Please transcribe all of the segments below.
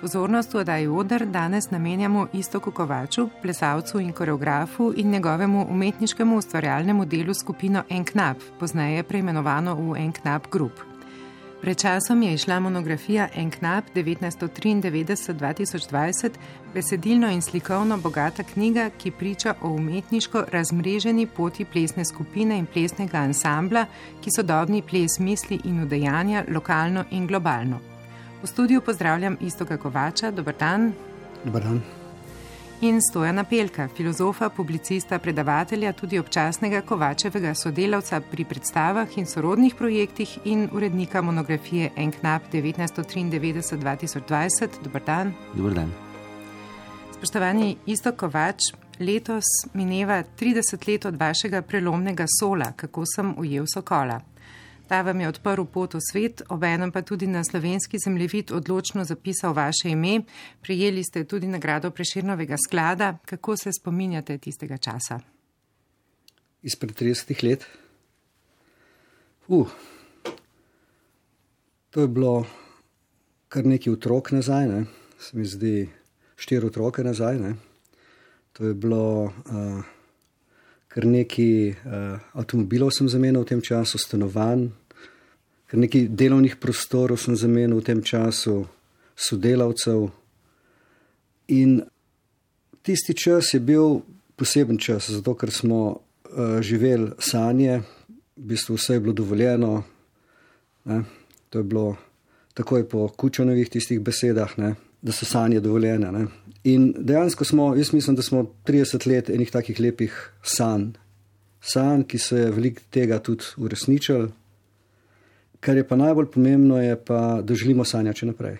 Pozornost v oddaji Odr danes namenjamo Istoku Kovaču, plesalcu in koreografu in njegovemu umetniškemu ustvarjalnemu delu skupino Enknap, pozneje preimenovano v Enknap Group. Pred časom je išla monografija Enknap 1993-2020, besedilno in slikovno bogata knjiga, ki priča o umetniško razmreženi poti plesne skupine in plesnega ansambla, ki sodobni ples misli in udejanja lokalno in globalno. V studiu pozdravljam Istoka Kovača, dober dan. Dobar dan. In Stojana Pelka, filozofa, publicista, predavatelja, tudi občasnega Kovačevega sodelavca pri predstavah in sorodnih projektih in urednika monografije Enknap 1993-2020. Dobar dan. Dobar dan. Spoštovani Istok Kovač, letos mineva 30 let od vašega prelomnega sola, kako sem ujel sokola. Ta vam je odprl pot v svet, obenem pa tudi na slovenski zemljevid odločno zapisal vaše ime. Prijeli ste tudi nagrado Preširnovega sklada. Kako se spominjate tistega časa? Izpred 30 let. Uh, to je bilo kar nekaj otrok nazaj, ne? se mi zdi, štiri otroke nazaj. Ne? To je bilo. Uh, Ker nekaj uh, avtomobilov sem zamenjal v tem času, stanovanj, ker nekaj delovnih prostorov sem zamenjal v tem času, sodelavcev. In tisti čas je bil poseben čas, zato ker smo uh, živeli sanje, v bistvu vse je bilo dovoljeno. Ne? To je bilo takoj po Kučanovih tistih besedah, ne? da so sanje dovoljene. Ne? In dejansko smo, jaz mislim, da smo 30 let enih takih lepih sanj. Sanj, ki se je veliko tega tudi uresničil, Kar je pa najbolj pomembno, je pa, da želimo sanjati naprej.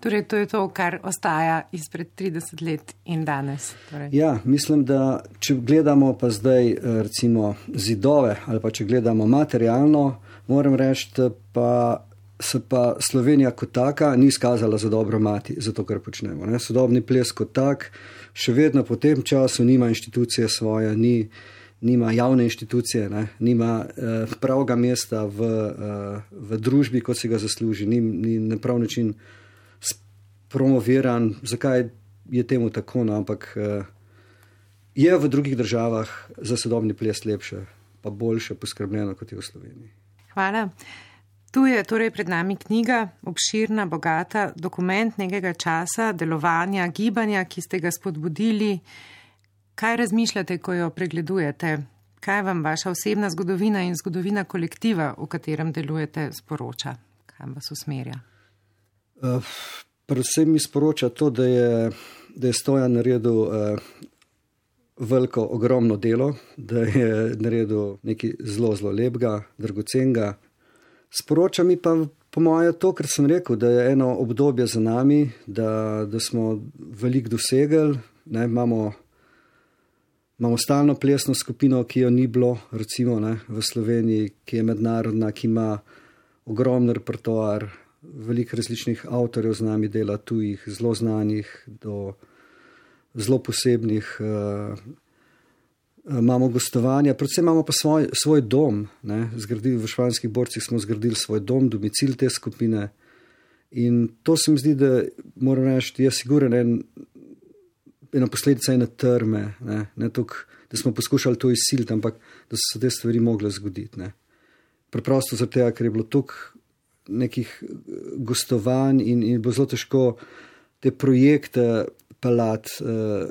Torej, to je to, kar ostaja izpred 30 let in danes. Torej. Ja, mislim, da če gledamo pa zdaj eh, recimo zidove ali pa če gledamo materialno, moram reči, pa se pa Slovenija kot taka ni skazala za dobro mati za to, kar počnemo. Ne? Sodobni ples kot tak še vedno po tem času nima inštitucije svoje, ni nima javne inštitucije, ne, nima uh, pravega mesta v, uh, v družbi, kot si ga zasluži, ni, ni na prav način promoviran. Zakaj je temu tako? No, ampak uh, je v drugih državah za sodobni ples lepše, pa boljše poskrbljeno kot je v Sloveniji. Hvala. Tu je torej pred nami knjiga, obširna, bogata, dokument nekega časa, delovanja, gibanja, ki ste ga spodbudili. Kaj razmišljate, ko jo pregledujete? Kaj vam vaša osebna zgodovina in zgodovina kolektiva, v katerem delujete, sporoča? Kaj vas usmerja? Uh, predvsem mi sporoča to, da je, da je Stojan naredil uh, veliko, ogromno delo, da je naredil nekaj zelo, zelo lepega, dragocenega. Sporoča mi pa, po mojem, to, kar sem rekel, da je eno obdobje za nami, da, da smo veliko dosegli, ne, imamo Imamo stalno plesno skupino, ki jo ni bilo, recimo ne, v Sloveniji, ki je mednarodna, ki ima ogromen repertoar, veliko različnih avtorjev z nami dela, tujih, zelo znanih, do zelo posebnih. Uh, imamo gostovanja, predvsem imamo pa svoj, svoj dom. Zgradili, v Španskih borcih smo zgradili svoj dom, domicil te skupine. In to se mi zdi, da moram reči, je siguren en ena posledica ene trme, ne, ne tuk, da smo poskušali to izsiliti, ampak da so se te stvari mogle zgoditi. Ne. Preprosto zato, ker je bilo toliko nekih eh, gostovanj in, in bo zelo težko te projekte pelati uh,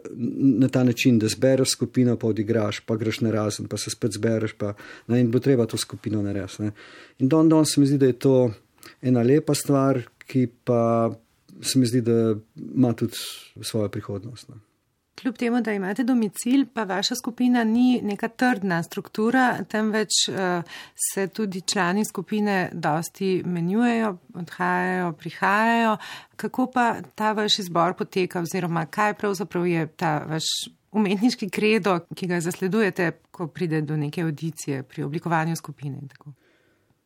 na ta način, da zbereš skupino, pa odigraš, pa greš na razen, pa se spet zbereš, pa, ne, in bo treba to skupino narediti. In don don se mi zdi, da je to ena lepa stvar, ki pa se mi zdi, da ima tudi svojo prihodnost. Ne. Kljub temu, da imate domicil, pa vaša skupina ni neka trdna struktura, temveč uh, se tudi člani skupine dosti menjujejo, odhajajo, prihajajo. Kako pa ta vaš izbor poteka oziroma kaj pravzaprav je ta vaš umetniški kredo, ki ga zasledujete, ko pride do neke audicije pri oblikovanju skupine?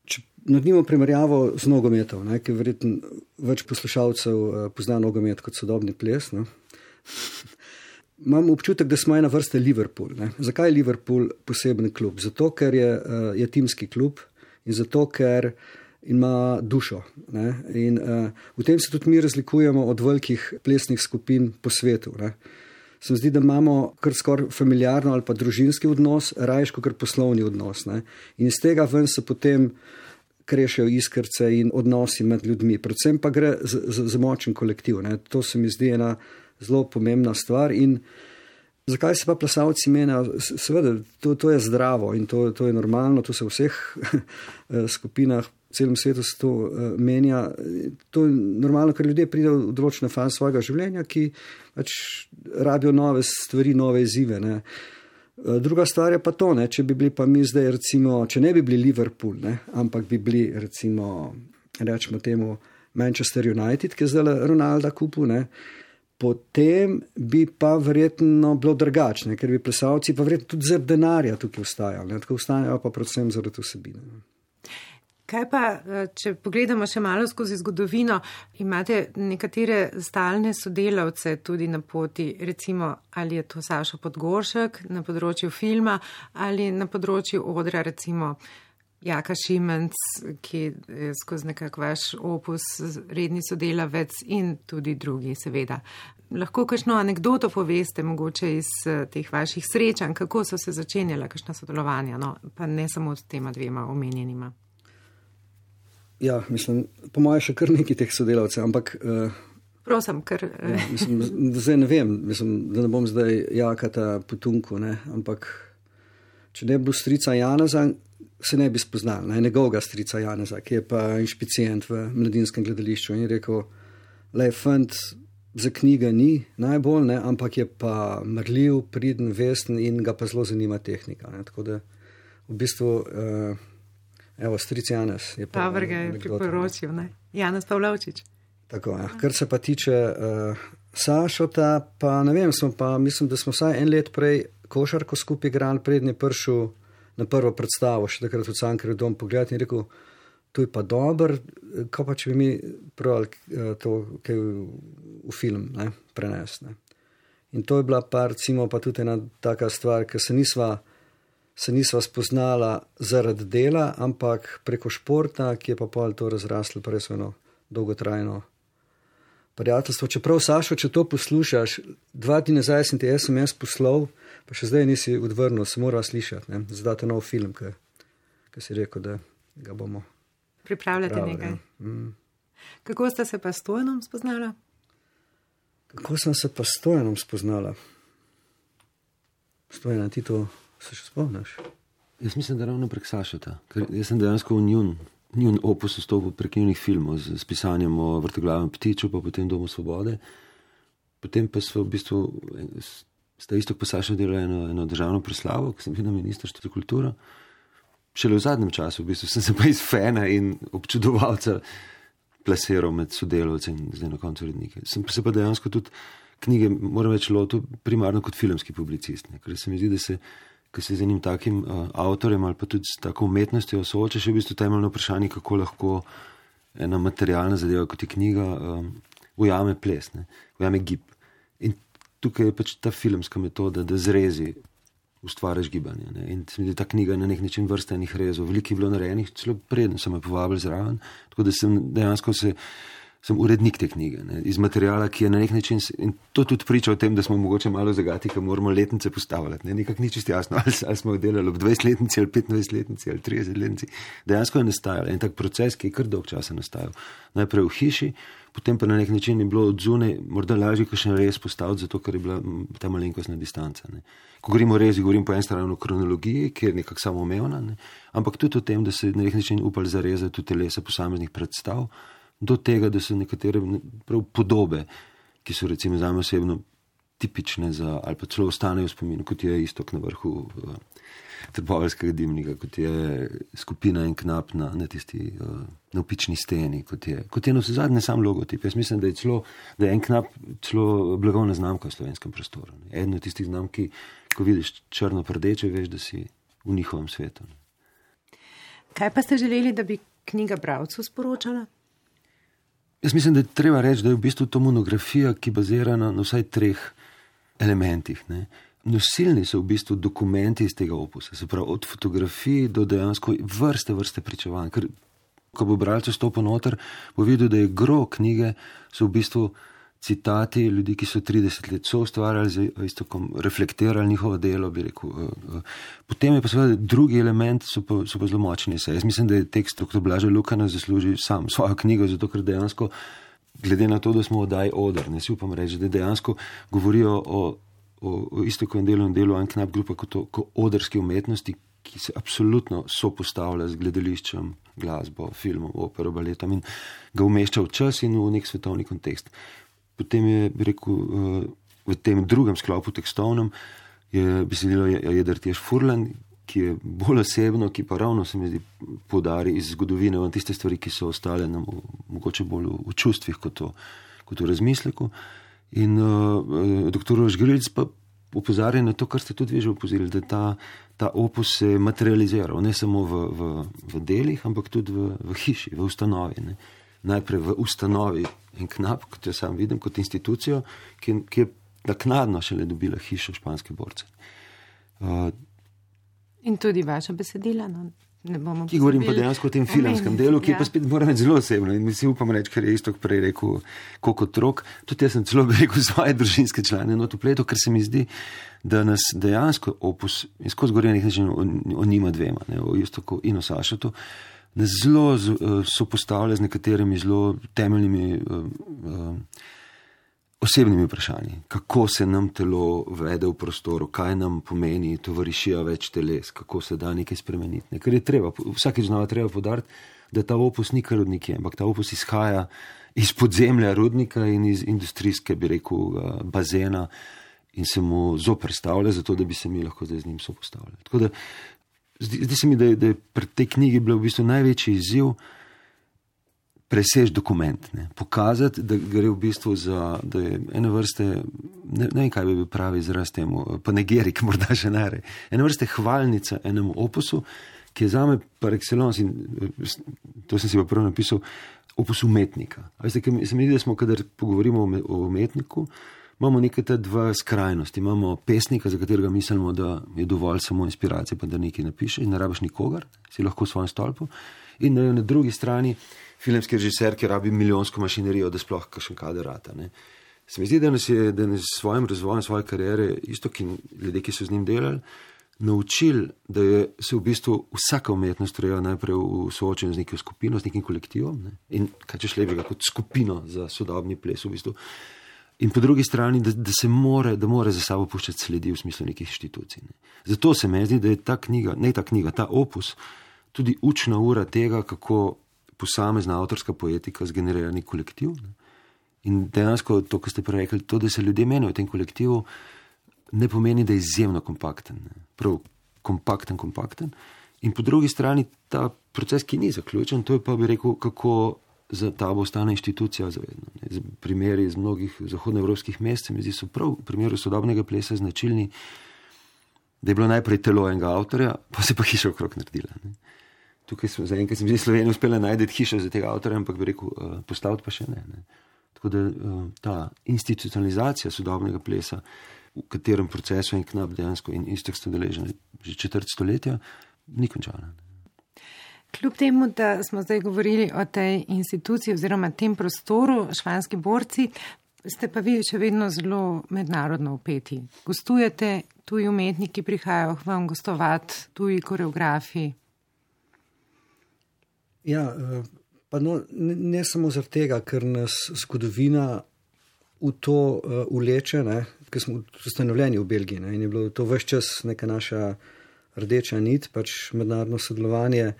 Če naredimo primerjavo z nogometom, ker verjetno več poslušalcev uh, pozna nogomet kot sodobni ples. No? Imam občutek, da smo ena vrsta Liverpool. Ne? Zakaj je Liverpool poseben klub? Zato, ker je, uh, je timski klub in zato, ker ima dušo. In, uh, v tem se tudi mi razlikujemo od velikih plesnih skupin po svetu. Ne? Se mi zdi, da imamo kar skoraj familiarno ali pa družinski odnos, rajško kar poslovni odnos. Ne? In iz tega ven se potem krešejo iskrce in odnosi med ljudmi. Predvsem pa gre za, za, za močen kolektiv. Ne? To se mi zdi ena zelo pomembna stvar. In zakaj se pa plesalci menijo? Seveda, to, to je zdravo in to, to je normalno, to se v vseh eh, skupinah. V celem svetu se to uh, menja. To je normalno, ker ljudje pridejo v določene faze svojega življenja, ki pač rabijo nove stvari, nove izzive. Ne. Eh, druga stvar je pa to, ne, če bi bili pa mi zdaj, recimo, če ne bi bili Liverpool, ne, ampak bi bili, recimo, rečemo temu Manchester United, ki je zdaj Ronaldo kupil, potem bi pa verjetno bilo drugačne, ker bi plesalci pa verjetno tudi zaradi denarja tukaj ustajali, tako ustajajo pa predvsem zaradi vsebine. Kaj pa, eh, če pogledamo še malo skozi zgodovino, imate nekatere stalne sodelavce tudi na poti, recimo ali je to Sašo Podgoršek na področju filma ali na področju odra, recimo Jaka Šimenc, ki je skozi nekak vaš opus redni sodelavec in tudi drugi, seveda. Lahko kakšno anegdoto poveste, mogoče iz eh, teh vaših srečanj, kako so se začenjala kakšna sodelovanja, no, pa ne samo s tema dvema omenjenima. Ja, mislim, po mojem, še kar nekaj teh sodelavcev, ampak. Uh, Prosim, ker. Ja, mislim, zdaj ne vem, mislim, da ne bom zdaj jakata potunku, ne, ampak če ne bi bil strica Janeza, se ne bi spoznal, ne, njegovega strica Janeza, ki je pa inšpicijent v mladinskem gledališču in je rekel, le fant za knjige ni najbolj, ne, ampak je pa mrljiv, priden, vesten in ga pa zelo zanima tehnika. Ne, tako da v bistvu, uh, evo, stric Janez je pa. Pavrga je priporočil, ne, Janez Pavlovčič. Tako, ja. Kar se pa tiče uh, Sašota, pa ne vem, pa, mislim, da smo vsaj en let prej košarko skupaj igrali, prednji pršil na prvo predstavo, še takrat v Cankarju dom pogled in rekel, to je pa dober, ko pa če bi mi pravili eh, to, kaj v, v film ne, prenesti. Ne. In to je bila pa recimo pa tudi ena taka stvar, ker se nisva, se nisva spoznala zaradi dela, ampak preko športa, ki je pa pol to razraslo, prej so eno dolgotrajno prijateljstvo. Čeprav, Sašo, če to poslušaš, dva dni nazaj sem ti SMS poslal, pa še zdaj nisi odvrnil, se mora slišati, zdaj ta nov film, ki si rekel, da ga bomo. Pripravljate nekaj. Ja. Mm. Kako ste se pa s Tojenom spoznala? Kako sem se pa s Tojenom spoznala? Stojena, ti to se še spomniš? Jaz mislim, da ravno prek Sašota, ker jaz sem dejansko v njun, njun opus vstopil prek njunih filmov z, z pisanjem o vrtoglavem ptiču, pa potem Domu svobode. Potem pa smo v bistvu sta isto posašal delo eno, eno državno proslavo, ki sem bil na ministrstvu za kulturo. Šele v zadnjem času, v bistvu, sem se pa iz fena in občudovalca plasiral med sodelavci in zdaj na koncu urednike. Sem pa se pa dejansko tudi knjige, moram reči, lotil primarno kot filmski publicist, ne? ker se mi zdi, da se, se z enim takim uh, avtorjem ali pa tudi s tako umetnostjo soočaš, je v bistvu temeljno vprašanje, kako lahko ena materialna zadeva, kot je knjiga, um, ujame ples, ne? ujame gib tukaj je pač ta filmska metoda, da zrezi ustvariš gibanje. Ne. In se mi zdi ta knjiga na nek način vrsta enih rezov. Veliko je bilo narejenih, celo preden sem jo povabil zraven. Tako da sem dejansko se. Sem urednik te knjige, ne, iz materijala, ki je na nek način, in to tudi priča o tem, da smo mogoče malo zagati, ker moramo letnice postavljati. Ne, nekako ni čisto jasno, ali, ali smo delali ob 20-letnici, ali 25-letnici, ali 30-letnici. Dejansko je nastajal en tak proces, ki je kar dolg časa nastajal. Najprej v hiši, potem pa na nek način je bilo odzune, morda lažje, ko še ne res postaviti, zato ker je bila ta malenkostna distanca. Ne. Ko govorimo o rezi, govorim po eni strani o kronologiji, ki je nekako samoumevna, ne. ampak tudi o tem, da se na nek način upali zarezati tudi telesa posameznih predstav, do tega, da so nekatere prav podobe, ki so recimo za me osebno tipične za, ali pa celo ostanejo v spominu, kot je istok na vrhu uh, trboveljskega dimnika, kot je skupina in knap na, na tisti uh, navpični steni, kot je, kot je na vse zadnje sam logotip. Jaz mislim, da je, celo, da je en knap celo blagovna znamka v slovenskem prostoru. Ne. Eden od tistih znamk, ki, ko vidiš črno-prdeče, veš, da si v njihovem svetu. Ne. Kaj pa ste želeli, da bi knjiga Bravcu sporočala? Jaz mislim, da je treba reči, da je v bistvu to monografija, ki bazira na, na vsaj treh elementih. Ne. Nosilni so v bistvu dokumenti iz tega opusa, se pravi od fotografij do dejansko vrste, vrste pričevanj. Ker, ko bo bralec stopil noter, bo videl, da je gro knjige, so v bistvu citati ljudi, ki so 30 let so ustvarjali, z istokom reflektirali njihovo delo. Rekel, uh, uh. Potem je pa seveda drugi element, so pa, so pa zelo močni. Se. Jaz mislim, da je tekst dr. Blaža Lukana zasluži sam svojo knjigo, zato ker dejansko, glede na to, da smo oddaj odr, ne si upam reči, da dejansko govorijo o, o, o istokovem delu in delu Anknap grupa kot o kot odrski umetnosti, ki se absolutno sopostavlja z gledališčem, glasbo, filmom, opero, baletom in ga umešča v čas in v nek svetovni kontekst potem je rekel, eh, v tem drugem sklopu tekstovnem je besedilo Jedrtjež Furlan, ki je bolj osebno, ki pa ravno se mi zdi podari iz zgodovine, van tiste stvari, ki so ostale nam mogoče bolj v čustvih kot, to, kot v razmisleku. In uh, doktor Žgrilc pa upozarja na to, kar ste tudi vi že opozorili, da ta, ta opus se je materializiral ne samo v, v, v delih, ampak tudi v, v hiši, v ustanovi. Ne. Najprej v ustanovi in knap, kot jo sam vidim, kot institucijo, ki, ki je naknadno šele dobila hišo španske borce. Uh, in tudi vaša besedila. No? Ki govorim pa dejansko o tem filmskem delu, ki ja. pa spet mora biti zelo osebno. In mi si upam reči, ker je isto prej rekel, kot otrok. Tudi jaz sem celo rekel svoje družinske člane, no to pleto, ker se mi zdi, da nas dejansko opus, in skozi gorenje nekaj o, o njima dvema, ne, o Justoku in o Sašatu, uh, zelo uh, sopostavlja z nekaterimi zelo temeljnimi uh, uh, osebnimi vprašanji. Kako se nam telo vede v prostoru, kaj nam pomeni tovarišija več teles, kako se da nekaj spremeniti. Ker je treba, vsakeč znova treba podariti, da ta opus ni kar od nikje, ampak ta opus izhaja iz podzemlja rudnika in iz industrijske, bi rekel, bazena. In se mu zoprstavlja, zato da bi se mi lahko zdaj z njim sopostavljali. Tako da Zdi, zdi se mi, da je, da je pri tej knjigi bil v bistvu največji izziv presež dokument. Ne. Pokazati, da gre v bistvu za ene vrste, ne, ne vem, kaj bi bil pravi izraz temu, pa ne gerik, morda že nare, ene vrste hvalnica enemu opusu, ki je za me par excellence in to sem si pa prvo napisal, opus umetnika. Veste, se mi zdi, da smo, kadar pogovorimo o umetniku, imamo neke te dve skrajnosti. Imamo pesnika, za katerega mislimo, da je dovolj samo inspiracije, pa da nekaj napiše in ne rabiš nikogar, si lahko v svojem stolpu. In na, na drugi strani filmski režiser, ki rabi milijonsko mašinerijo, da sploh kakšen kader rata. Ne. Se mi zdi, da nas je da nas s svojim razvojem svoje kariere, isto ki ljudje, ki so z njim delali, naučili, da je se v bistvu vsaka umetnost treba najprej v soočenju z neko skupino, z nekim kolektivom. Ne. In kaj češ lepega kot skupino za sodobni ples v bistvu. In po drugi strani, da, da se more, da more za sabo puščati sledi v smislu nekih inštitucij. Ne. Zato se mi zdi, da je ta knjiga, ne ta knjiga, ta opus, tudi učna ura tega, kako posamezna avtorska poetika zgenerira nek kolektiv. Ne. In dejansko to, kar ste prej rekli, to, da se ljudje menijo v tem kolektivu, ne pomeni, da je izjemno kompakten. Ne. Prav kompakten, kompakten. In po drugi strani ta proces, ki ni zaključen, to je pa bi rekel, kako za ta bo ostala inštitucija zavedna. Primeri iz mnogih zahodnoevropskih mest, mi zdi, so prav v primeru sodobnega plesa značilni, da je bilo najprej telo enega avtorja, pa se pa hiša okrog naredila. Ne. Tukaj smo zaenkrat, se mi zdi, Slovenija uspela najti hišo za tega avtorja, ampak bi rekel, uh, postaviti pa še ne. ne. Tako da uh, ta institucionalizacija sodobnega plesa, v katerem procesu je knap dejansko in istok ste deleženi že četrt stoletja, ni končana. Ne. Kljub temu, da smo zdaj govorili o tej instituciji oziroma tem prostoru, švanski borci, ste pa vi še vedno zelo mednarodno upeti. Gostujete, tuji umetniki prihajajo k vam gostovati, tuji koreografi. Ja, eh, pa no, ne, ne samo zaradi tega, ker nas zgodovina v to uh, uleče, ker smo ustanovljeni v Belgiji ne, in je bilo to vse čas neka naša rdeča nit, pač mednarodno sodelovanje.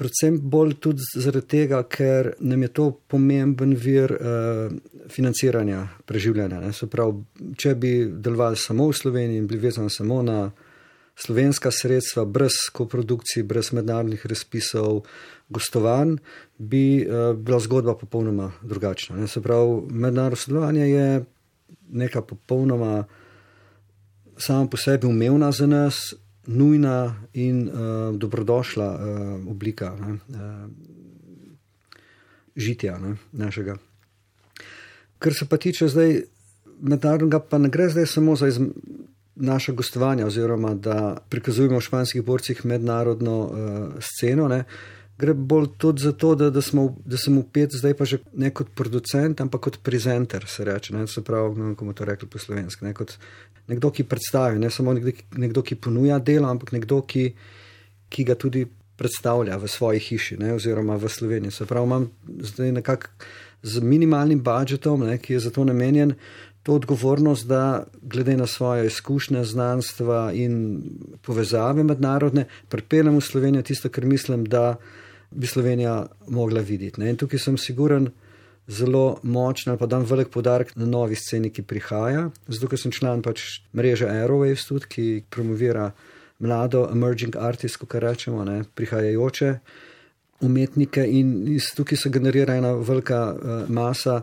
Predvsem bolj tudi zaradi tega, ker nam je to pomemben vir uh, financiranja, preživljanja. Prav, če bi delovali samo v Sloveniji in bili vezani samo na slovenska sredstva, brez koprodukcij, brez mednarodnih razpisov, gostovanj, bi uh, bila zgodba popolnoma drugačna. Ne? Se pravi, mednarodno sodelovanje je neka popolnoma sama po sebi umevna za nas, nujna in uh, dobrodošla uh, oblika ne, uh, žitja ne, našega. Kar se pa tiče zdaj mednarodnega, pa ne gre zdaj samo za naše gostovanje, oziroma da prikazujemo v španskih borcih mednarodno uh, sceno. Ne, Gre bolj tudi za to, da, da, smo, da sem upet zdaj pa že ne kot producent, ampak kot prezenter, se reče. Ne, se pravi, ne vem, kako to rekli po slovenski. Ne, kot, nekdo, ki predstavi, ne samo nekdo, nekdo ki ponuja delo, ampak nekdo, ki, ki ga tudi predstavlja v svoji hiši ne, oziroma v Sloveniji. Se pravi, imam zdaj nekako z minimalnim budžetom, ne, ki je za to namenjen, to odgovornost, da glede na svoje izkušnje, znanstva in povezave mednarodne, pripeljem v Slovenijo tisto, kar mislim, da bi Slovenija mogla videti. Ne. In tukaj sem siguren, zelo močna, pa dam velik podarek na novi sceni, ki prihaja. Zato, ker sem član pač mreže Aerowaves, tudi, ki promovira mlado, emerging artist, kot rečemo, ne, prihajajoče umetnike in iz tukaj se generira ena velika uh, masa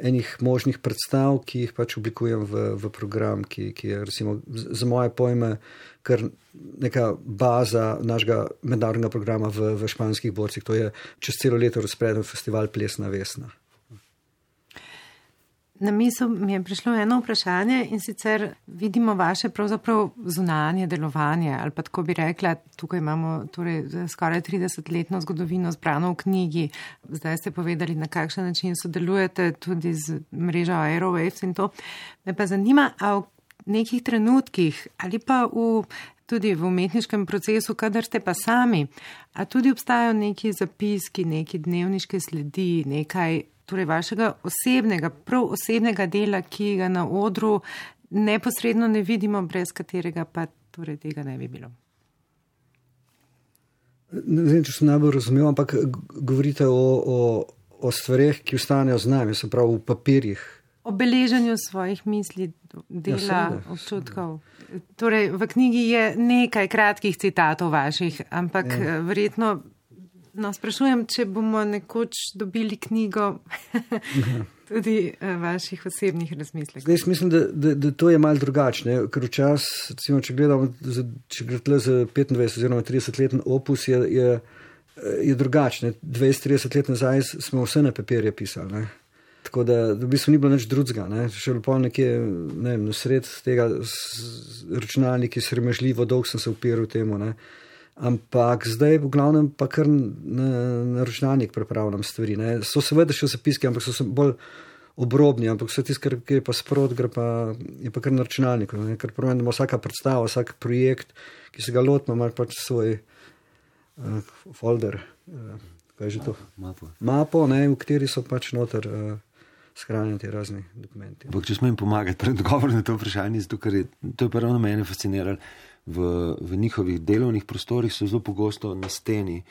enih možnih predstav, ki jih pač oblikujem v, v program, ki, ki je recimo za moje pojme kar neka baza našega mednarodnega programa v, v španskih borcih. To je čez celo leto razpreden festival Plesna Vesna. Na misel mi je prišlo eno vprašanje in sicer vidimo vaše pravzaprav zunanje delovanje ali pa tako bi rekla, tukaj imamo torej skoraj 30-letno zgodovino zbrano v knjigi. Zdaj ste povedali, na kakšen način sodelujete tudi z mrežo Aerowaves in to. Me pa zanima, a v nekih trenutkih ali pa v, tudi v umetniškem procesu, kadar ste pa sami, a tudi obstajajo neki zapiski, neki dnevniške sledi, nekaj torej vašega osebnega, prav osebnega dela, ki ga na odru neposredno ne vidimo, brez katerega pa torej tega ne bi bilo. Ne vem, če sem najbolj razumel, ampak govorite o, o, o stvarih, ki ostanejo z nami, se pravi v papirjih. O beleženju svojih misli, dela, ja, občutkov. Torej, v knjigi je nekaj kratkih citatov vaših, ampak ja. verjetno No, sprašujem, če bomo nekoč dobili knjigo tudi uh, vaših osebnih razmislekov. Zdaj, mislim, da, da, da to je malce drugače, ker včasih, če gledamo, če gledamo za 25 oziroma 30 let opus, je, je, je drugačen. 20-30 let nazaj smo vse na papirje pisali. Ne? Tako da v bistvu ni bilo nič drugega. Ne? Še lepo nekje ne vem, na sred tega računalnika, sremežljivo dolgo sem se upiral temu. Ne? Ampak zdaj, v glavnem, pa kar na, na računalnik pripravljam stvari. Ne. So seveda še zapiski, ampak so bolj obrobni, ampak vse tisto, kar je pa sprot, gre pa, je pa kar na računalniku. Ne. Ker pravim, da ima vsaka predstava, vsak projekt, ki se ga lotimo, ima pač svoj uh, folder. Uh, kaj je že to? Mapo. Mapo, ne, v kateri so pač noter. Uh, Shranjeni razni dokumenti. Bok, če smo jim pomagali pri odgovoru na to vprašanje, zato, ker je to je prvo mene fasciniralo v, v njihovih delovnih prostorih so zelo pogosto na steni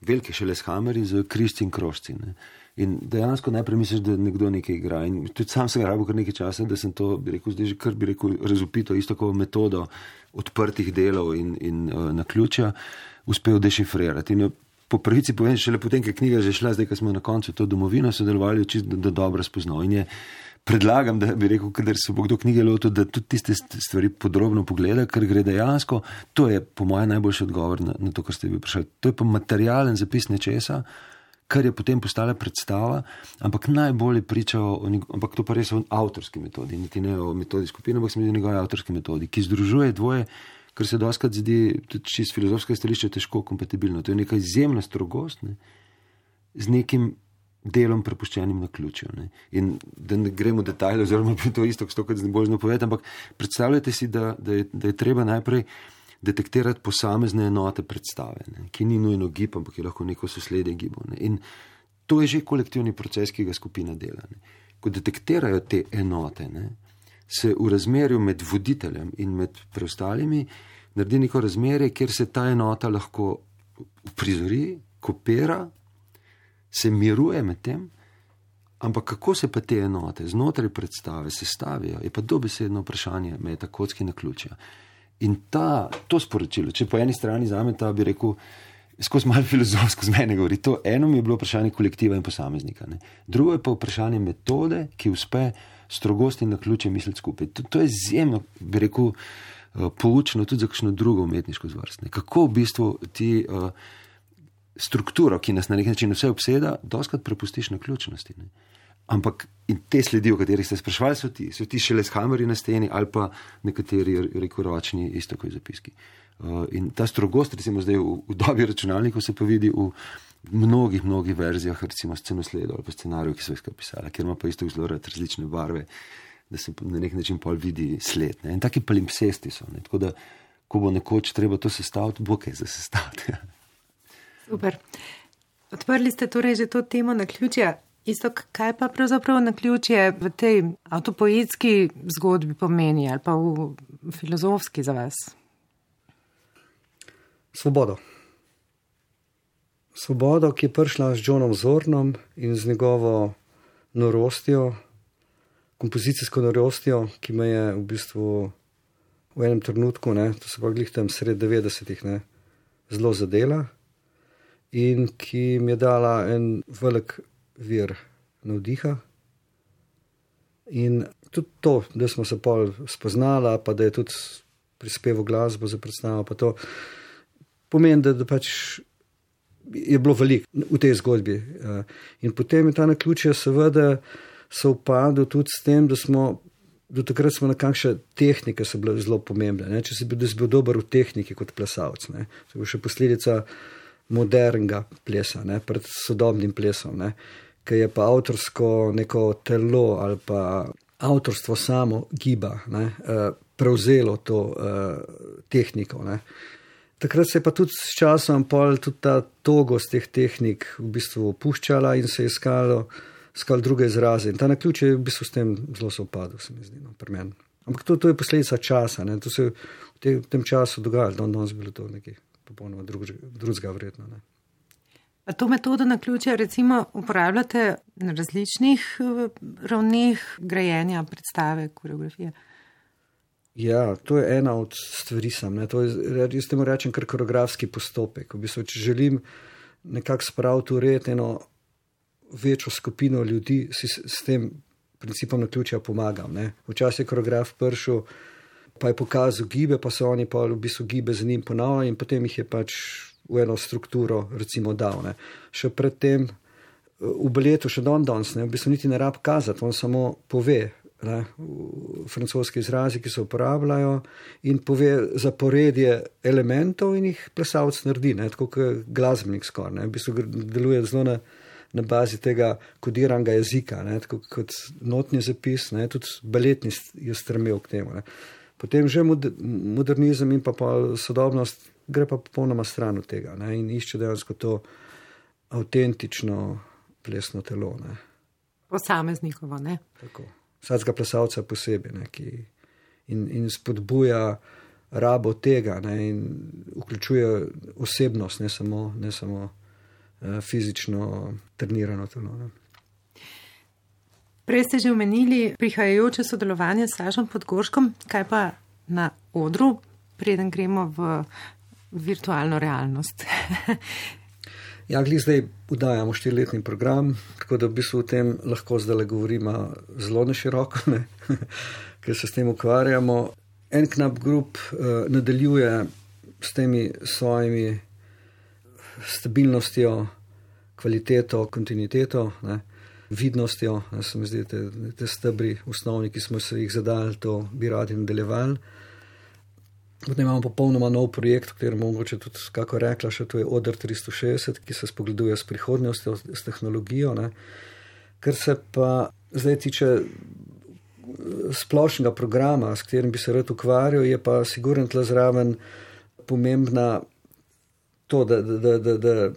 velike šeleshameri z križci in krožci. Ne. In dejansko najprej misliš, da nekdo nekaj igra. In tudi sam sem rabo kar nekaj časa, da sem to, bi rekel, zdaj že kar bi rekel, razupito, isto kot metodo odprtih delov in, in uh, na ključa, uspel dešifrirati. In po pravici povem, šele potem, ker knjiga že šla, zdaj, ko smo na koncu to domovino sodelovali, čisto da, da dobro spoznal. In je predlagam, da bi rekel, da se bo kdo knjige lotil, da tudi tiste stvari podrobno pogleda, ker gre dejansko. To je, po mojem, najboljši odgovor na, na to, kar ste vi vprašali. To je pa materialen zapis nečesa, kar je potem postala predstava, ampak najbolje priča o, ampak to pa res o avtorski metodi, niti ne o metodi skupine, ampak sem videl njegove avtorske metodi, ki združuje dvoje. Ker se doskrat zdi, tudi iz filozofskega stališča, težko kompatibilno. To je neka izjemna strogost ne, z nekim delom prepuščenim na ključju. Ne. In da ne gremo v detajle, oziroma bi to isto, kot zdaj bolj napovedati, ampak predstavljajte si, da, da, je, da je treba najprej detektirati posamezne enote predstave, ne, ki ni nujno gib, ampak je lahko neko sosledje gibo. Ne. In to je že kolektivni proces, ki ga skupina dela. Ne. Ko detektirajo te enote, ne, se v razmerju med voditeljem in med preostalimi naredi neko razmerje, kjer se ta enota lahko uprizori kopira, se miruje med tem, ampak kako se pa te enote znotraj predstave sestavijo, je pa dobesedno vprašanje meta kocki na ključja. In ta, to sporočilo, če po eni strani za me ta bi rekel, skozi malo filozofsko z mene govori, to eno mi je bilo vprašanje kolektiva in posameznika. Ne. Drugo je pa vprašanje metode, ki uspe strogosti na ključe misliti skupaj. To, to je izjemno, bi rekel, uh, poučno tudi za kakšno drugo umetniško zvrst. Ne. Kako v bistvu ti uh, strukturo, ki nas na nek način vse obseda, doskrat prepustiš na ključnosti. Ne. Ampak te sledi, o katerih ste sprašvali, so ti, so ti šele s hamerji na steni ali pa nekateri reko ročni, isto kot zapiski. Uh, in ta strogost, recimo zdaj v, v dobi računalnikov, se pa vidi v mnogih, mnogih verzijah, recimo scenosledov ali pa scenarijev, ki so jih pisali, ker ima pa isto zelo različne barve, da se na nek način pol vidi sled. Ne? In taki palimpsesti so. Ne? Tako da, ko bo nekoč treba to sestaviti, bo kaj za sestaviti. Super. Odprli ste torej že to temo na ključje. Isto, kaj pa pravzaprav na ključje v tej avtopoetski zgodbi pomeni ali pa v filozofski za vas? Svobodo. Svobodo, ki je prišla z Johnom Zornom in z njegovo norostjo, kompozicijsko norostjo, ki me je v bistvu v enem trenutku, ne, to se pa glih tam sred 90-ih, zelo zadela in ki mi je dala en velik vir navdiha. In tudi to, da smo se pol spoznala, pa da je tudi prispeval glasbo za predstavo, pa to pomeni, da, da pač je bilo veliko v tej zgodbi. Eh, in potem je ta na ključje, seveda, se upadel tudi s tem, da smo. Do takrat smo na kakšne tehnike bile zelo pomembne. Ne? Če si bil, bil dober v tehniki kot plesalec, to je še posledica modernega plesa, ne? pred sodobnim plesom, ne? ki je pa avtorsko neko telo ali pa avtorstvo samo giba, ne? Eh, prevzelo to uh, tehniko. Ne? Takrat se je pa tudi s časom tudi ta togost teh tehnik v bistvu opuščala in se je iskalo, iskalo druge izraze. In ta na ključ je v bistvu s tem zelo sopadal, se mi zdi, no, pri meni. Ampak to, to je posledica časa, ne. to se je v, te, v tem času dogajalo, da danes bilo to nekaj popolnoma drugega vredno. Ne. A to metodo na ključe recimo uporabljate na različnih eh, ravneh grajenja predstave, koreografije? Ja, to je ena od stvari, sam, to je, jaz temu rečem, kar koreografski postopek. V bistvu, če želim nekako spraviti v red eno večjo skupino ljudi, si s tem principom na ključja pomagam. Včasih je koreograf prišel, pa je pokazal gibe, pa so oni pa v bistvu gibe za njim ponavljali in potem jih je pač v eno strukturo recimo dal. Ne. Še predtem v baletu, še don danes, v bistvu niti ne rab kazati, on samo pove, ne, francoski izrazi, ki se uporabljajo, in pove zaporedje elementov in jih plesalec naredi, ne, tako kot glasbenik skoraj. V bistvu deluje zelo na, na bazi tega kodiranega jezika, ne, tako kot notni zapis, ne, tudi baletni je strmel k temu. Ne. Potem že modernizem in pa, pa sodobnost gre pa popolnoma stran od tega ne, in išče dejansko to avtentično plesno telo. Ne. Posameznikovo, ne? Tako vsakega plesalca posebej ne, ki, in, in spodbuja rabo tega ne, in vključuje osebnost, ne samo, ne samo uh, fizično trenirano telo. Ne. Prej ste že omenili prihajajoče sodelovanje s Sažom Podgorškom, kaj pa na odru, preden gremo v virtualno realnost. Ja, glej, zdaj udajamo štiriletni program, tako da v bistvu o tem lahko zdaj le govorimo zelo na široko, ne? ker se s tem ukvarjamo. En knap grup uh, nadaljuje s temi svojimi stabilnostjo, kvaliteto, kontinuiteto, ne? Vidnostjo. Se mi zdi, te, te stebri, osnovni, ki smo se jih zadali, to bi radi nadaljevali. Potem imamo popolnoma nov projekt, kjer mogoče tudi, kako rekla, še to je ODR 360, ki se spogleduje s prihodnostjo, s tehnologijo. Ne. Ker se pa zdaj tiče eh, splošnega programa, s katerim bi se rad ukvarjal, je pa sigurno tle zraven pomembna to, da, da, da, da, da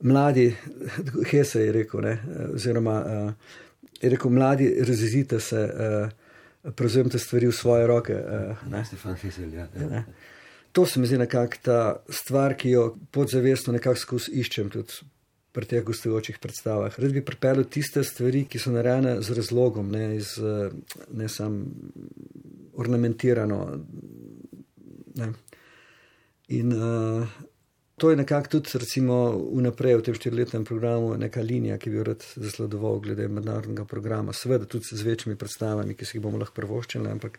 mladi, Hese je rekel, ne, oziroma uh, je rekel, mladi, razizite se. Uh, prevzemite stvari v svoje roke. Uh, Stefan Hesel, ja. ja. to se mi zdi nekako ta stvar, ki jo podzavestno nekako skozi iščem tudi pri teh gostujočih predstavah. Rad bi pripeljal tiste stvari, ki so narejene z razlogom, ne, iz, ne sam ornamentirano. Ne. In uh, to je nekako tudi, recimo, vnaprej v tem štiriletnem programu, neka linija, ki bi jo rad zasledoval glede mednarodnega programa. Seveda tudi z večjimi predstavami, ki si jih bomo lahko prvoščili, ampak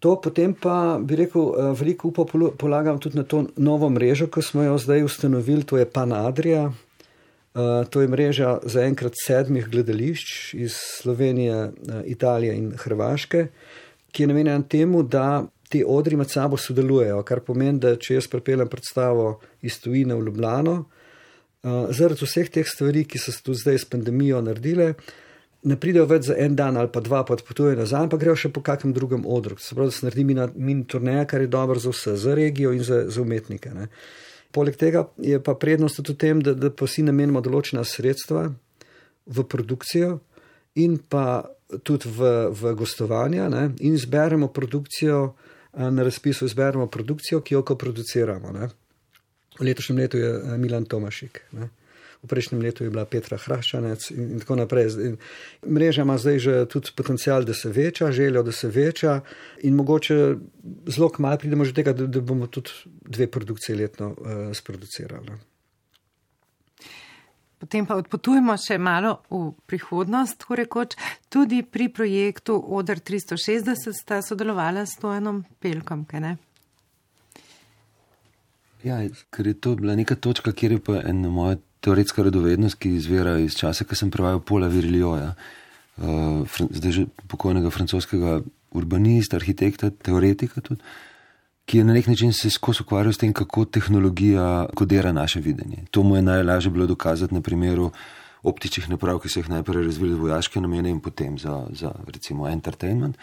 To potem pa bi rekel, eh, veliko upa polagam tudi na to novo mrežo, ki smo jo zdaj ustanovili, to je Panadrija. Uh, to je mreža zaenkrat sedmih gledališč iz Slovenije, uh, Italije in Hrvaške, ki je namenjena temu, da ti odri med sabo sodelujejo, kar pomeni, da če jaz prepeljem predstavo iz Tujine v Ljubljano, uh, zaradi vseh teh stvari, ki so se tu zdaj s pandemijo naredile, uh, ne pridejo več za en dan ali pa dva, pa odpotujejo nazaj, ampak grejo še po kakem drugem odru. Se pravi, da se naredi mini turneja, kar je dobro za vse, za regijo in za, za umetnike. Ne. Poleg tega je pa prednost tudi v tem, da, da pa si namenimo določena sredstva v produkcijo in pa tudi v, v gostovanja ne, in zberemo produkcijo, na razpisu zberemo produkcijo, ki jo ko produciramo. Ne. V letošnjem letu je Milan Tomašik. Ne v prejšnjem letu je bila Petra Hrašanec in, in tako naprej. In mreža ima zdaj že tudi potencial, da se veča, željo, da se veča in mogoče zelo kmalo pridemo že tega, da, da bomo tudi dve produkcije letno uh, sproducirali. Potem pa odpotujemo še malo v prihodnost, tako rekoč. Tudi pri projektu Odr 360 sta sodelovala s Tojanom Pelkom, kaj ne? Ja, ker je to bila neka točka, kjer je pa ena moja teoretska radovednost, ki izvira iz časa, ko sem prevajal Pola Virilioja, uh, zdaj že pokojnega francoskega urbanista, arhitekta, teoretika tudi, ki je na nek način se skozi ukvarjal s tem, kako tehnologija kodira naše videnje. To mu je najlažje bilo dokazati na primeru optičnih naprav, ki so jih najprej razvili v vojaške namene in potem za, za recimo entertainment.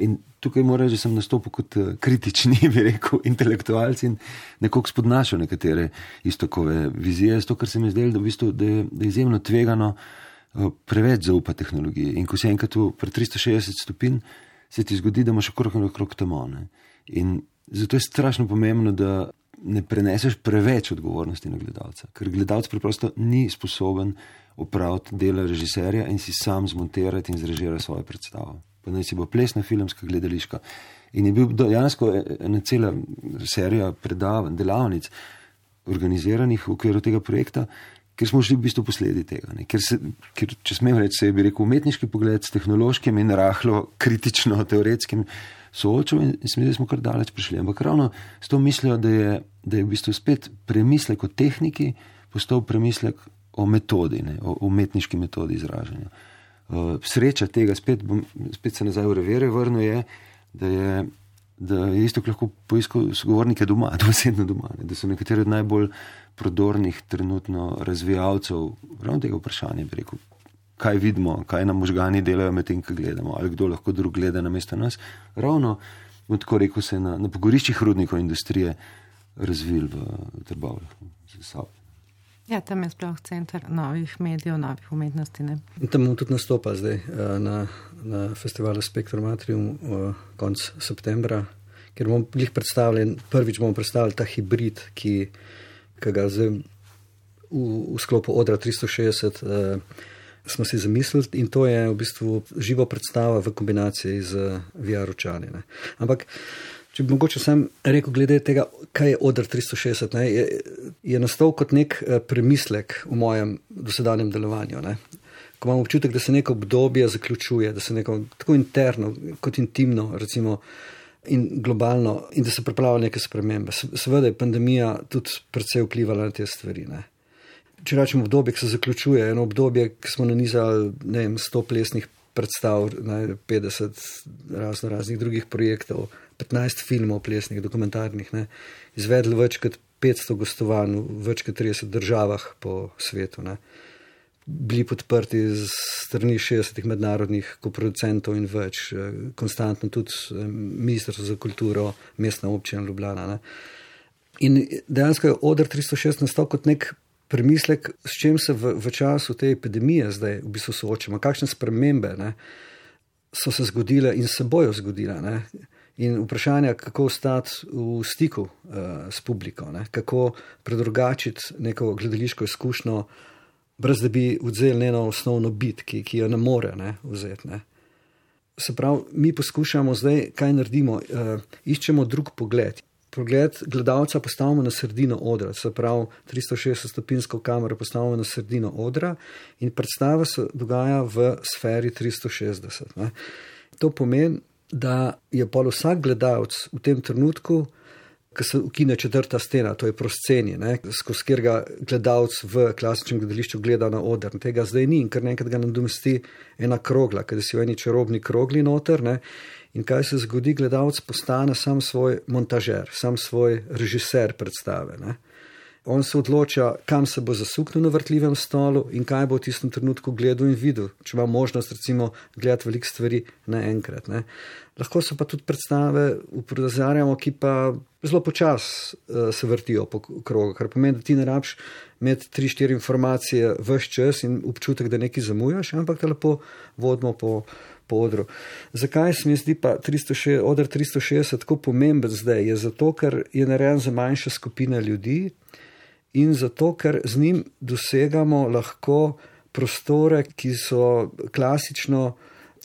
In tukaj moram reči, da sem nastopil kot eh, kritični, bi rekel, intelektualci in nekoliko spodnašal nekatere istokove vizije, zato ker se mi zdelo, da, v bistvu, da, je, da je izjemno tvegano eh, preveč zaupa tehnologiji. In ko se enkrat v 360 stopinj, se ti zgodi, da imaš okrog in okrog temo. Ne? In zato je strašno pomembno, da ne preneseš preveč odgovornosti na gledalca, ker gledalec preprosto ni sposoben upraviti dela režiserja in si sam zmontirati in zrežirati svojo predstavo pa naj si bo plesna filmska gledališka. In je bil dejansko ena cela serija predavanj, delavnic, organiziranih v okviru tega projekta, ker smo šli v bistvu posledi tega. Ker se, ker, če smem reči, se je bi rekel umetniški pogled s tehnološkim in rahlo kritično teoretskim soočil in, in smo kar daleč prišli. Ampak ravno s to mislijo, da je, da je v bistvu spet premislek o tehniki postal premislek o metodi, ne, o umetniški metodi izražanja. Uh, sreča tega, spet, bom, spet se nazaj v revere vrnil, je, da je, da je isto lahko poiskal sogovornike doma, dosedno doma. Ne, da so nekateri od najbolj prodornih trenutno razvijalcev ravno tega vprašanja, bi rekel, kaj vidimo, kaj nam možgani delajo med tem, kaj gledamo, ali kdo lahko drug gleda na mesto nas. Ravno, tako rekel se, na, na pogoriščih rudnikov industrije razvil v Trbavljah. Ja, tam je sploh center novih medijev, novih umetnosti. Ne? Tam bomo tudi nastopali zdaj eh, na, na festivalu Spectrum Atrium v konc septembra, ker bomo jih predstavili, prvič bomo predstavili ta hibrid, ki, ki ga zdaj v, v sklopu odra 360 uh, smo si zamislili in to je v bistvu živo predstava v kombinaciji z VR-očali. Ampak Če bi mogoče sam rekel, glede tega, kaj je odr 360, ne, je, je nastal kot nek eh, premislek v mojem dosedanjem delovanju. Ne. Ko imam občutek, da se neko obdobje zaključuje, da se neko tako interno, kot intimno, recimo, in globalno, in da se pripravljajo neke spremembe. Seveda je pandemija tudi predvsej vplivala na te stvari. Ne. Če rečemo obdobje, ki se zaključuje, eno obdobje, ki smo nanizali, ne vem, sto plesnih predstav, ne, 50 razno raznih drugih projektov, 15 filmov, plesnih, dokumentarnih, ne, izvedli več kot 500 gostovanj v več kot 30 državah po svetu. Ne. Bili podprti z strani 60 mednarodnih koproducentov in več, eh, konstantno tudi eh, Ministrstvo za kulturo, mestna občina Ljubljana. Ne. In dejansko je odr 306 nastal kot nek premislek, s čim se v, v času te epidemije zdaj v bistvu soočamo, kakšne spremembe ne, so se zgodile in se bojo zgodile. Ne. In vprašanje, kako ostati v stiku uh, s publiko, ne? kako predrugačiti neko gledališko izkušnjo, brez da bi vzeli eno osnovno bit, ki, ki jo ne more ne, vzeti. Ne? Se pravi, mi poskušamo zdaj, kaj naredimo, uh, iščemo drug pogled. Pogled gledalca postavimo na sredino odra, se pravi, 360-stopinsko kamero postavimo na sredino odra in predstava se dogaja v sferi 360. Ne. To pomeni, da je pol vsak gledalec v tem trenutku, ki se ukine četrta stena, to je prosceni, skozi katerega gledalec v klasičnem gledališču gleda na oder. Tega zdaj ni in kar nekaj ga nadomesti ena krogla, ker si v eni čarobni krogli noter. Ne? In kaj se zgodi, gledalec postane sam svoj montažer, sam svoj režiser predstave. Ne? On se odloča, kam se bo zasuknil na vrtljivem stolu in kaj bo v tistem trenutku gledal in videl, če ima možnost, recimo, gledati veliko stvari naenkrat. Ne. Lahko so pa tudi predstave, uprizarjamo, ki pa zelo počasi uh, se vrtijo po krogu, kar pomeni, da ti ne rabiš imeti tri, štiri informacije v vse čas in občutek, da nekaj zamujaš, ampak da lepo vodimo po. Odru. Zakaj se mi zdi pa 360, odr 360 tako pomemben zdaj? Je zato, ker je narejen za manjše skupine ljudi, in zato, ker z njim dosegamo lahko prostore, ki so klasično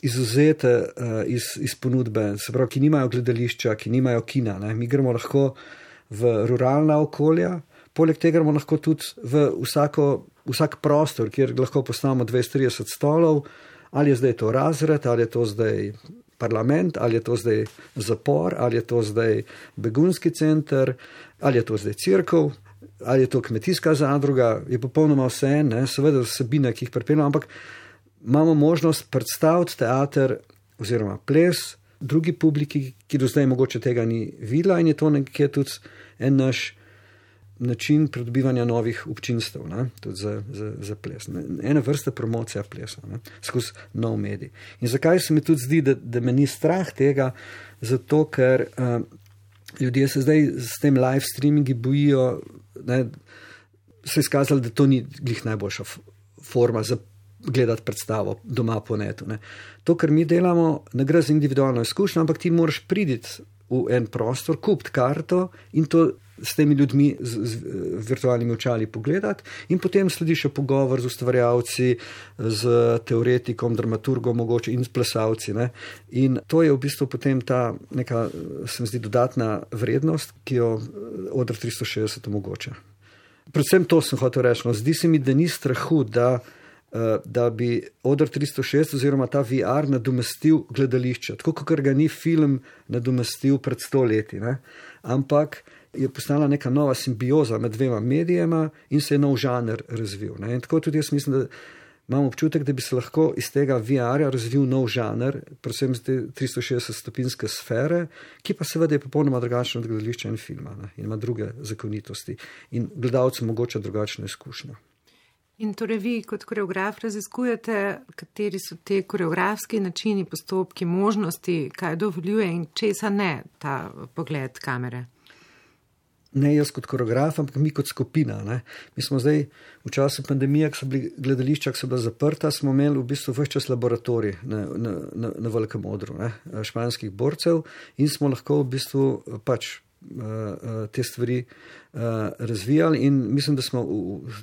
izuzete uh, iz, iz ponudbe, se pravi, ki nimajo gledališča, ki nimajo kina. Ne. Mi gremo lahko v ruralna okolja, poleg tega gremo lahko tudi v vsako, vsak prostor, kjer lahko postavimo 230 stolov, ali je zdaj to razred, ali je to zdaj. Parlament, ali je to zdaj zapor, ali je to zdaj begunski center, ali je to zdaj crkva, ali je to kmetijska zadruga, je popolnoma vse en, seveda vsebine, ki jih pripeljamo, ampak imamo možnost predstaviti teater oziroma ples drugi publiki, ki do zdaj mogoče tega ni videla in je to nekje tudi en naš način pridobivanja novih občinstv, ne? tudi za, za, za ples. Ne? Ena vrsta promocija plesa ne? skozi nov medij. In zakaj se mi tudi zdi, da, da me ni strah tega? Zato, ker uh, ljudje se zdaj s tem live streamingi bojijo ne, se je izkazalo, da to ni glih najboljša forma za gledati predstavo doma po netu. Ne. To, kar mi delamo, ne gre za individualno izkušnjo, ampak ti moraš priditi v en prostor, kupiti karto in to s temi ljudmi z, z virtualnimi očali pogledati, in potem sledi še pogovor z ustvarjalci, z teoretikom, dramaturgom, mogoče in s plesalci. Ne. In to je v bistvu potem ta neka, se mi zdi, dodatna vrednost, ki jo odr 360 omogoča. Predvsem to sem hotel reči. No, zdi se mi, da ni strahu, da, da bi odr 306 oziroma ta VR nadomestil gledališče, tako kot ga ni film nadomestil pred stoletji. Ampak je postala neka nova simbioza med dvema medijema in se je nov žanr razvil. Ne? In tako tudi jaz mislim, da imam občutek, da bi se lahko iz tega VR-ja razvil nov žanr, predvsem iz te 360-stopinske sfere, ki pa seveda je popolnoma drugačen od gledališča in filma ne? in ima druge zakonitosti in gledalcem omogoča drugačno izkušnjo. In torej vi kot koreograf raziskujete, kateri so te koreografski načini, postopki, možnosti, kaj dovoljuje in česa ne ta pogled kamere ne jaz kot koreograf, ampak mi kot skupina. Ne. Mi smo zdaj v času pandemije, ko so bili gledališča, ki so bila zaprta, smo imeli v bistvu vse čas laboratorij na, na, na, na velikem odru ne, španskih borcev in smo lahko v bistvu pač te stvari uh, razvijali. In mislim, da smo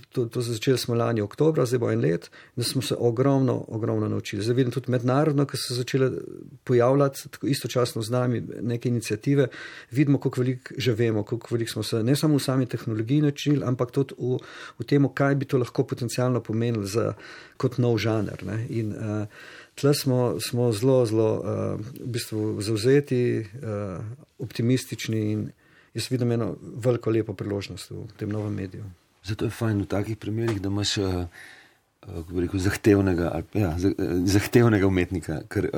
to, to začeli smo lani oktober, zdaj bo en let, da smo se ogromno, ogromno naučili. Zdaj vidim tudi mednarodno, ker so začele pojavljati tako istočasno z nami neke inicijative, vidimo, koliko veliko že vemo, koliko veliko smo se ne samo v sami tehnologiji naučili, ampak tudi v, v tem, kaj bi to lahko potencialno pomenilo za, kot nov žanr. Ne. In, uh, Tle smo, smo zelo, zelo uh, v bistvu zauzeti, uh, optimistični in jaz vidim eno veliko lepo priložnost v tem novem mediju. Zato je fajn v takih primerih, da imaš uh, rekel, zahtevnega, ja, zahtevnega umetnika. Ker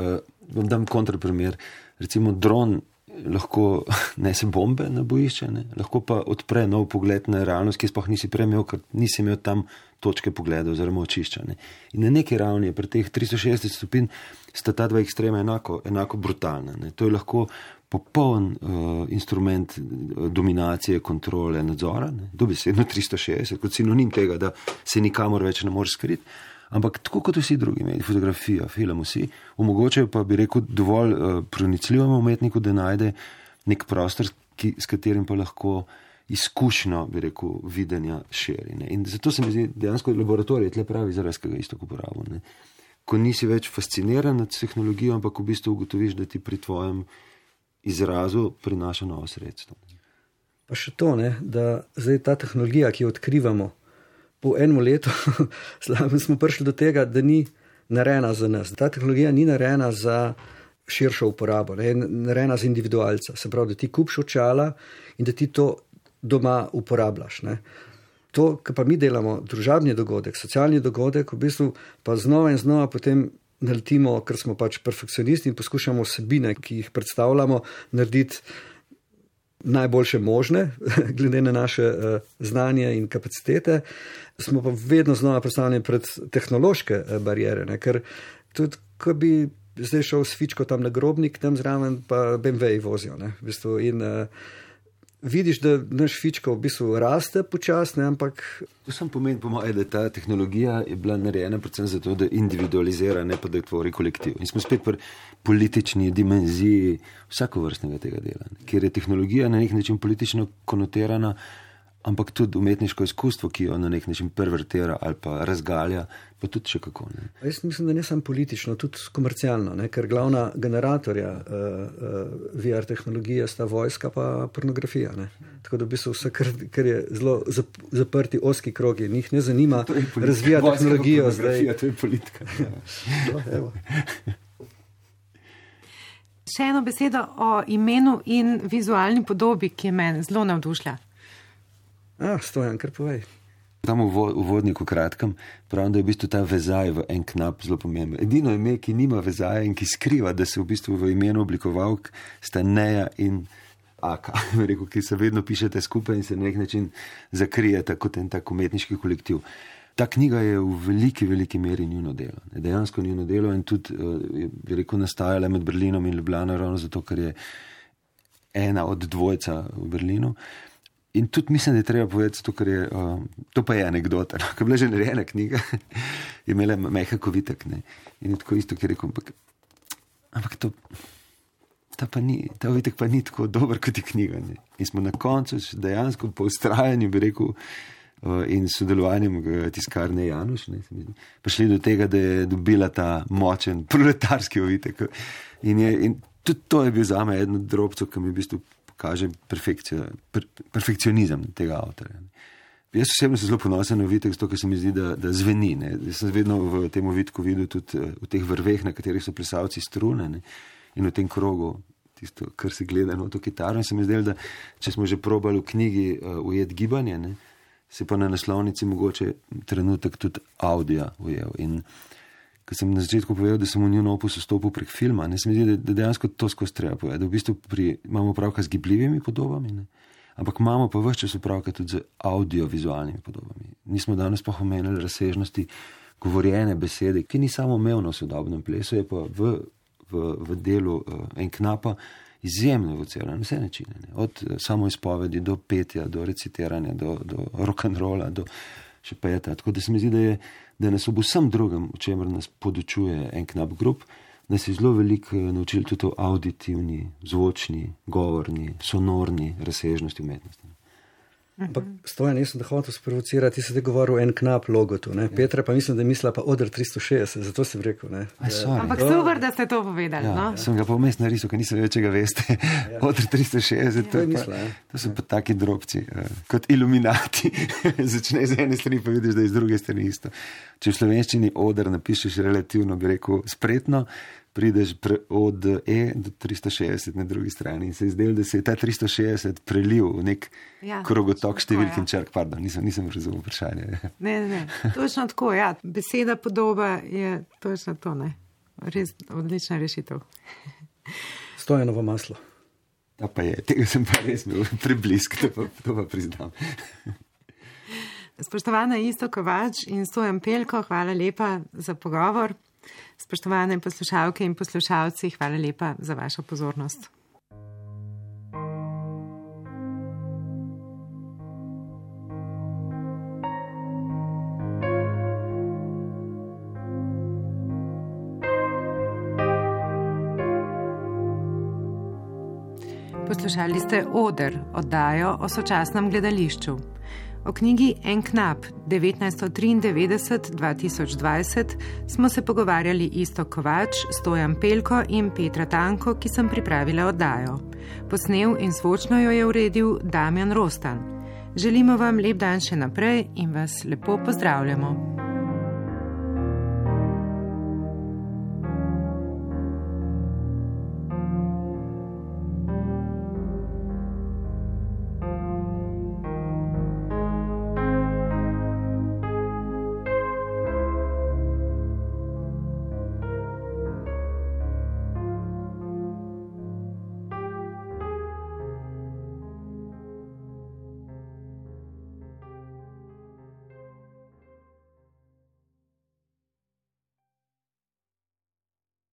vam dam kontraprimer. Recimo dron lahko nese bombe na bojišče, ne? lahko pa odpre nov pogled na realnost, ki sploh nisi prej imel, ker nisi imel tam točke pogleda oziroma očišča. Ne? In na neki ravni, pri teh 360 stopinj, sta ta dva ekstrema enako, enako brutalna. Ne? To je lahko popoln uh, instrument uh, dominacije, kontrole, nadzora, dobesedno 360, kot sinonim tega, da se nikamor več ne moreš skriti. Ampak tako kot vsi drugi mediji, fotografija, film, vsi, omogočajo pa bi rekel dovolj uh, pronicljivemu umetniku, da najde nek prostor, ki, s katerim pa lahko izkušnjo, bi rekel, videnja širi. Ne. In zato se mi zdi, dejansko laboratorij tle pravi, zaradi tega isto uporabo. Ko nisi več fasciniran nad tehnologijo, ampak v bistvu ugotoviš, da ti pri tvojem izrazu prinaša novo sredstvo. Pa še to, ne, da zdaj ta tehnologija, ki jo odkrivamo, po enem letu smo prišli do tega, da ni narejena za nas. Ta tehnologija ni narejena za širšo uporabo, ne, narejena za individualca. Se pravi, da ti kupiš očala in da ti to doma uporabljaš. Ne. To, kar pa mi delamo, družabni dogodek, socialni dogodek, v bistvu pa znova in znova potem naletimo, ker smo pač perfekcionisti in poskušamo vsebine, ki jih predstavljamo, narediti najboljše možne, glede na naše uh, znanje in kapacitete, smo pa vedno znova postavljeni pred tehnološke uh, barijere. Ne? Ker tudi, ko bi zdaj šel s fičko tam na grobnik, tam zraven pa BMW vozijo. V bistvu, in, uh, vidiš, da naš fičko v bistvu raste počasne, ampak. To sem pomenil, po mojem, da ta tehnologija je bila narejena predvsem zato, da individualizira, ne pa da tvori kolektiv. In smo spet pri politični dimenziji vsakovrstnega tega dela, ker je tehnologija na nek način politično konotirana ampak tudi umetniško izkustvo, ki jo na nek način pervertira ali pa razgalja, pa tudi še kako. Ne. Jaz mislim, da ne samo politično, tudi komercialno, ne? ker glavna generatorja uh, uh, VR tehnologije sta vojska in pornografija. Ne? Tako da v bistvu vse, kar, kar je zelo zap, zaprti, oski krogi, njih ne zanima razvijati tehnologijo. Zdaj, to je politika. no, Še eno besedo o imenu in vizualni podobi, ki je meni zelo navdušila. Ah, stojan, kar povej. Tam v vodniku kratkem pravim, da je v bistvu ta vezaj v en knap zelo pomemben. Edino ime, ki nima vezaja in ki skriva, da se v bistvu v imenu oblikoval, sta Neja in Aka, rekel, ki se vedno pišete skupaj in se na nek način zakrijete kot en tak umetniški kolektiv. Ta knjiga je v veliki, veliki meri njuno delo. Dejansko njuno delo in tudi, eh, bi rekel, nastajala med Berlinom in Ljubljano, ravno zato, ker je ena od dvojca v Berlinu. In tudi mislim, da je treba povedati, to, je, uh, to pa je anekdota. No? Ko je bila že narejena knjiga, je imela mehak kovitek. Ne? In tako isto, ki je rekel, ampak, ampak to, ta, ni, ta ovitek pa ni tako dober kot je knjiga. Ne? In smo na koncu dejansko po ustrajanju, bi rekel, uh, in sodelovanjem tiskarne Januš, ne, prišli do tega, da je dobila ta močen proletarski ovitek. In, je, in tudi to je bil za me eden od drobcev, ki mi je v bistvu kaže per, perfekcionizem tega avtorja. Jaz osebno sem zelo ponosen na vitek, zato ker se mi zdi, da, da zveni. Ne. Jaz sem vedno v tem vidku videl tudi eh, v teh vrveh, na katerih so plesalci strune ne. in v tem krogu, tisto, kar se gleda na to kitaro. In se mi zdi, da če smo že probali v knjigi uh, ujet gibanje, ne, se pa na naslovnici mogoče trenutek tudi avdija ujel. In, uh, Ker sem na začetku povedal, da sem v njen opus vstopil prek filma, ne se mi zdi, da, da dejansko to skozi treba povedati. Da v bistvu pri, imamo opravka z gibljivimi podobami, ne? ampak imamo pa vse čas opravka tudi z audiovizualnimi podobami. Nismo danes pa omenili razsežnosti govorjene besede, ki ni samo umevno v sodobnem plesu, je pa v, v, v delu uh, en knapa izjemno evociran na vse načine. Ne? Od uh, samo izpovedi do petja, do recitiranja, do, do rock'n'rolla, do še peta. Tako da se mi zdi, da je da nas ob vsem drugem, o čemer nas podučuje en knap grup, nas je zelo veliko eh, naučil tudi o auditivni, zvočni, govorni, sonorni razsežnosti umetnosti. Ampak stojen, nisem da hotel sprovocirati, ti si te govoril en knap logotu. Ja. Petra pa mislim, da je mislila pa odr 360, zato sem rekel. Ne, Aj, Ampak super, da ste to povedali. Ja, no? ja. Sem ga pa vmes narisal, ker nisem več, če ga veste. Ja. Odr 360, ja. to, je misla, pa, ja. to so pa taki drobci, uh, kot iluminati. Začne z ene strani, pa vidiš, da je z druge strani isto. Če v slovenščini odr napišeš relativno, bi rekel, spretno, prideš pre, od E do 360 na drugi strani in se je zdelo, da se je ta 360 prelil v nek ja, krogotok številk in ja. črk. Pardon, nisem, nisem razumel vprašanje. Ne, ne, ne. Točno tako, ja. Beseda podoba je točno to, ne. Res odlična rešitev. Stojeno v maslo. Ta pa je, tega sem pa res bil preblisk, to pa, to pa priznam. Spoštovana Isto Kovač in Stojan Pelko, hvala lepa za pogovor. Spoštovane poslušalke in poslušalci, hvala lepa za vašo pozornost. Poslušali ste Oder, oddajo o sočasnem gledališču. O knjigi En knap 1993-2020 smo se pogovarjali isto Kovač, Stojan Pelko in Petra Tanko, ki sem pripravila oddajo. Posnel in zvočno jo je uredil Damjan Rostan. Želimo vam lep dan še naprej in vas lepo pozdravljamo.